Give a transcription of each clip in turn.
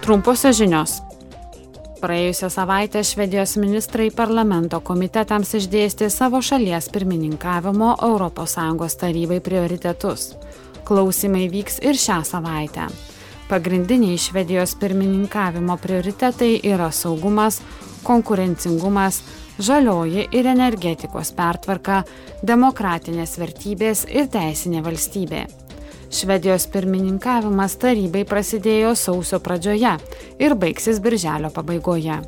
Trumposios žinios. Praėjusią savaitę Švedijos ministrai parlamento komitetams išdėstė savo šalies pirmininkavimo ES tarybai prioritetus. Klausimai vyks ir šią savaitę. Pagrindiniai Švedijos pirmininkavimo prioritetai yra saugumas, konkurencingumas, žalioji ir energetikos pertvarka, demokratinės vertybės ir teisinė valstybė. Švedijos pirmininkavimas tarybai prasidėjo sausio pradžioje ir baigsis birželio pabaigoje.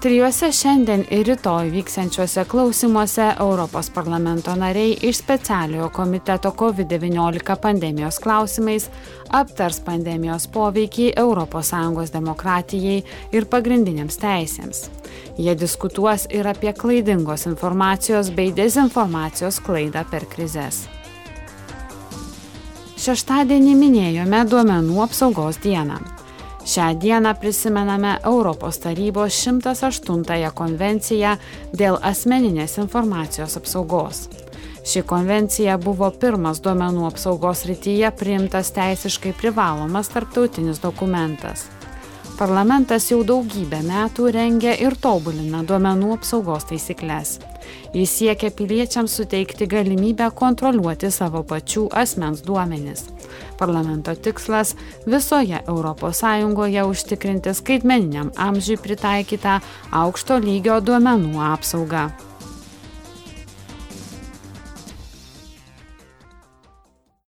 Trijuose šiandien ir rytoj vyksiančiuose klausimuose Europos parlamento nariai iš specialiojo komiteto COVID-19 pandemijos klausimais aptars pandemijos poveikį ES demokratijai ir pagrindiniams teisėms. Jie diskutuos ir apie klaidingos informacijos bei dezinformacijos klaidą per krizės. Šeštadienį minėjome duomenų apsaugos dieną. Šią dieną prisimename Europos tarybos 108 konvenciją dėl asmeninės informacijos apsaugos. Ši konvencija buvo pirmas duomenų apsaugos rytyje priimtas teisiškai privalomas tarptautinis dokumentas. Parlamentas jau daugybę metų rengia ir tobulina duomenų apsaugos taisyklės. Jis siekia piliečiams suteikti galimybę kontroliuoti savo pačių asmens duomenis. Parlamento tikslas visoje ES užtikrinti skaitmeniniam amžiui pritaikytą aukšto lygio duomenų apsaugą.